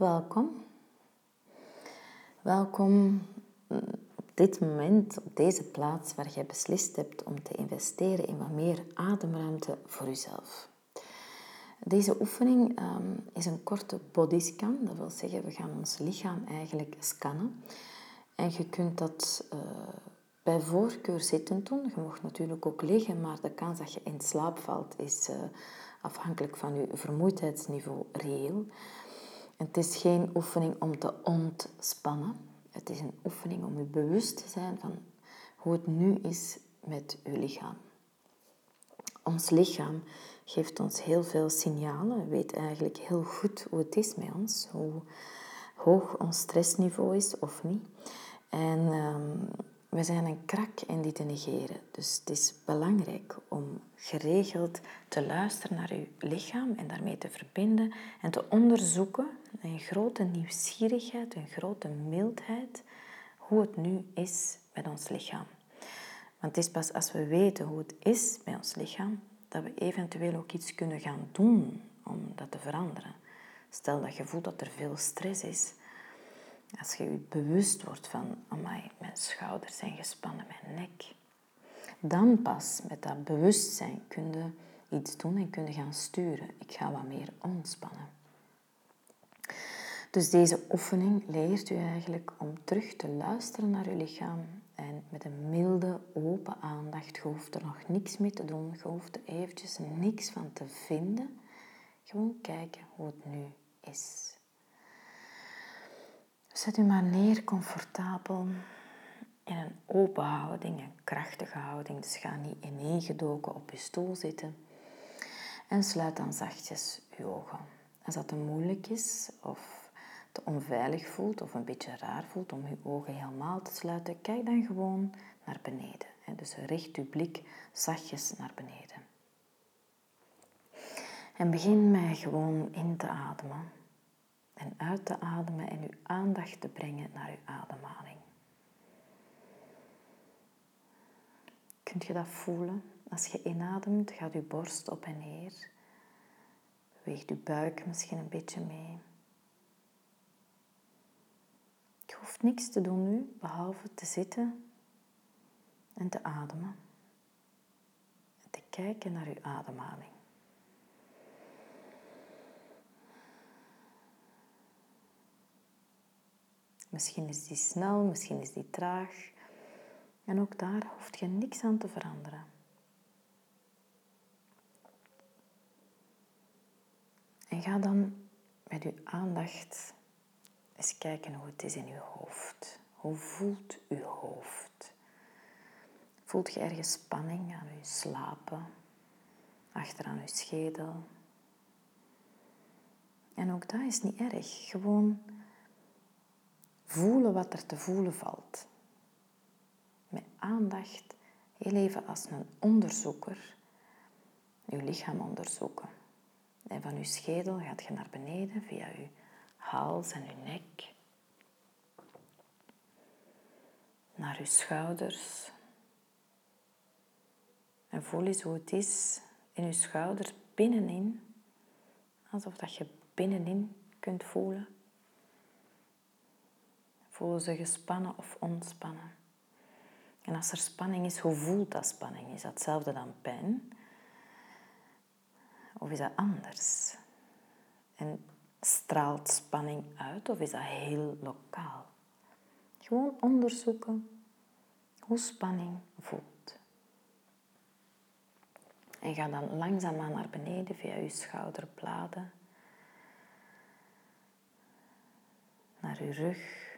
Welkom. Welkom op dit moment, op deze plaats waar jij beslist hebt om te investeren in wat meer ademruimte voor jezelf. Deze oefening ehm, is een korte bodyscan. Dat wil zeggen, we gaan ons lichaam eigenlijk scannen. En je kunt dat uh, bij voorkeur zitten doen. Je mag natuurlijk ook liggen, maar de kans dat je in slaap valt is uh, afhankelijk van je vermoeidheidsniveau reëel. Het is geen oefening om te ontspannen. Het is een oefening om je bewust te zijn van hoe het nu is met je lichaam. Ons lichaam geeft ons heel veel signalen, weet eigenlijk heel goed hoe het is met ons, hoe hoog ons stressniveau is of niet. En um, we zijn een krak in die te negeren. Dus het is belangrijk om geregeld te luisteren naar je lichaam en daarmee te verbinden en te onderzoeken, een grote nieuwsgierigheid, een grote mildheid, hoe het nu is met ons lichaam. Want het is pas als we weten hoe het is met ons lichaam, dat we eventueel ook iets kunnen gaan doen om dat te veranderen. Stel dat je voelt dat er veel stress is, als je je bewust wordt van, mijn schouders zijn gespannen, mijn nek. Dan pas met dat bewustzijn kun je iets doen en kun je gaan sturen. Ik ga wat meer ontspannen. Dus deze oefening leert u eigenlijk om terug te luisteren naar uw lichaam en met een milde, open aandacht. Je hoeft er nog niks mee te doen. Je hoeft er eventjes niks van te vinden. Gewoon kijken hoe het nu is. Zet u maar neer comfortabel in een open houding, een krachtige houding. Dus ga niet ineengedoken op je stoel zitten. En sluit dan zachtjes uw ogen. Als dat te moeilijk is of te onveilig voelt of een beetje raar voelt om uw ogen helemaal te sluiten, kijk dan gewoon naar beneden. Dus richt uw blik zachtjes naar beneden. En begin mij gewoon in te ademen en uit te ademen en uw aandacht te brengen naar uw ademhaling. Kunt je dat voelen? Als je inademt, gaat uw borst op en neer. Beweegt uw buik misschien een beetje mee. Je hoeft niks te doen nu, behalve te zitten en te ademen. En te kijken naar uw ademhaling. Misschien is die snel, misschien is die traag. En ook daar hoeft je niks aan te veranderen. En ga dan met uw aandacht eens kijken hoe het is in uw hoofd. Hoe voelt uw hoofd? Voelt je ergens spanning aan uw slapen, achteraan uw schedel? En ook dat is niet erg. Gewoon voelen wat er te voelen valt. Met aandacht, heel even als een onderzoeker, je lichaam onderzoeken. En van je schedel gaat je naar beneden via je hals en je nek. Naar je schouders. En voel eens hoe het is in je schouders binnenin. Alsof dat je binnenin kunt voelen. Voelen ze gespannen of ontspannen? En als er spanning is, hoe voelt dat spanning? Is dat hetzelfde dan pijn? Of is dat anders? En straalt spanning uit of is dat heel lokaal? Gewoon onderzoeken hoe spanning voelt. En ga dan langzaamaan naar beneden via je schouderbladen, naar je rug,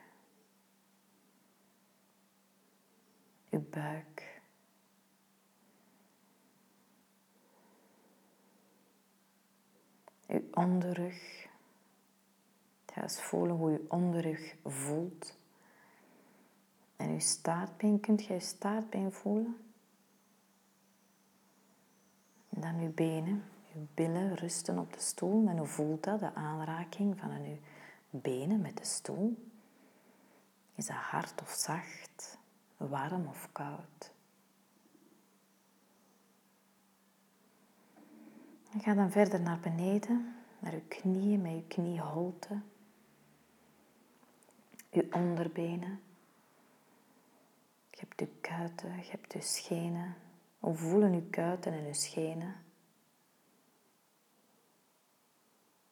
uw buik. Uw onderrug. Ga eens voelen hoe uw onderrug voelt. En uw staartbeen, kunt je uw staartbeen voelen? En dan uw benen, uw billen rusten op de stoel. En hoe voelt dat, de aanraking van uw benen met de stoel? Is dat hard of zacht? Warm of koud. Ga dan verder naar beneden, naar uw knieën met uw knieholte. je onderbenen. Je hebt je kuiten, je hebt je schenen. Hoe voelen je kuiten en je schenen?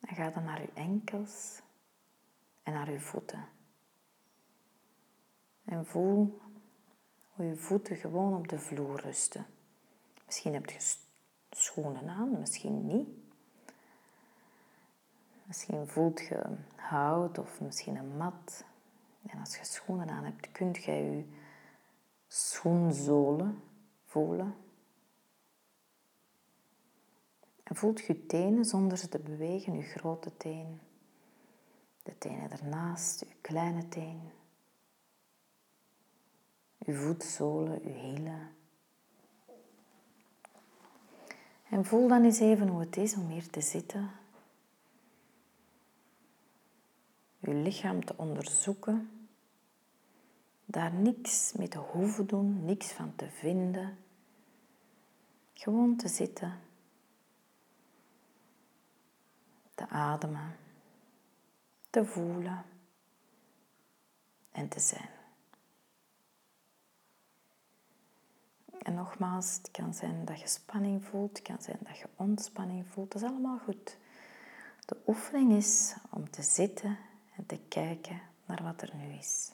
En ga dan naar je enkels en naar je voeten. En voel je voeten gewoon op de vloer rusten. Misschien heb je schoenen aan, misschien niet. Misschien voelt je hout of misschien een mat. En als je schoenen aan hebt, kunt je je schoenzolen voelen. En voelt je tenen zonder ze te bewegen, je grote teen. De tenen ernaast, je kleine teen. Je voetzolen, je hielen. En voel dan eens even hoe het is om hier te zitten. Je lichaam te onderzoeken. Daar niks mee te hoeven doen, niks van te vinden. Gewoon te zitten. Te ademen. Te voelen. En te zijn. En nogmaals, het kan zijn dat je spanning voelt, het kan zijn dat je ontspanning voelt. Dat is allemaal goed. De oefening is om te zitten en te kijken naar wat er nu is.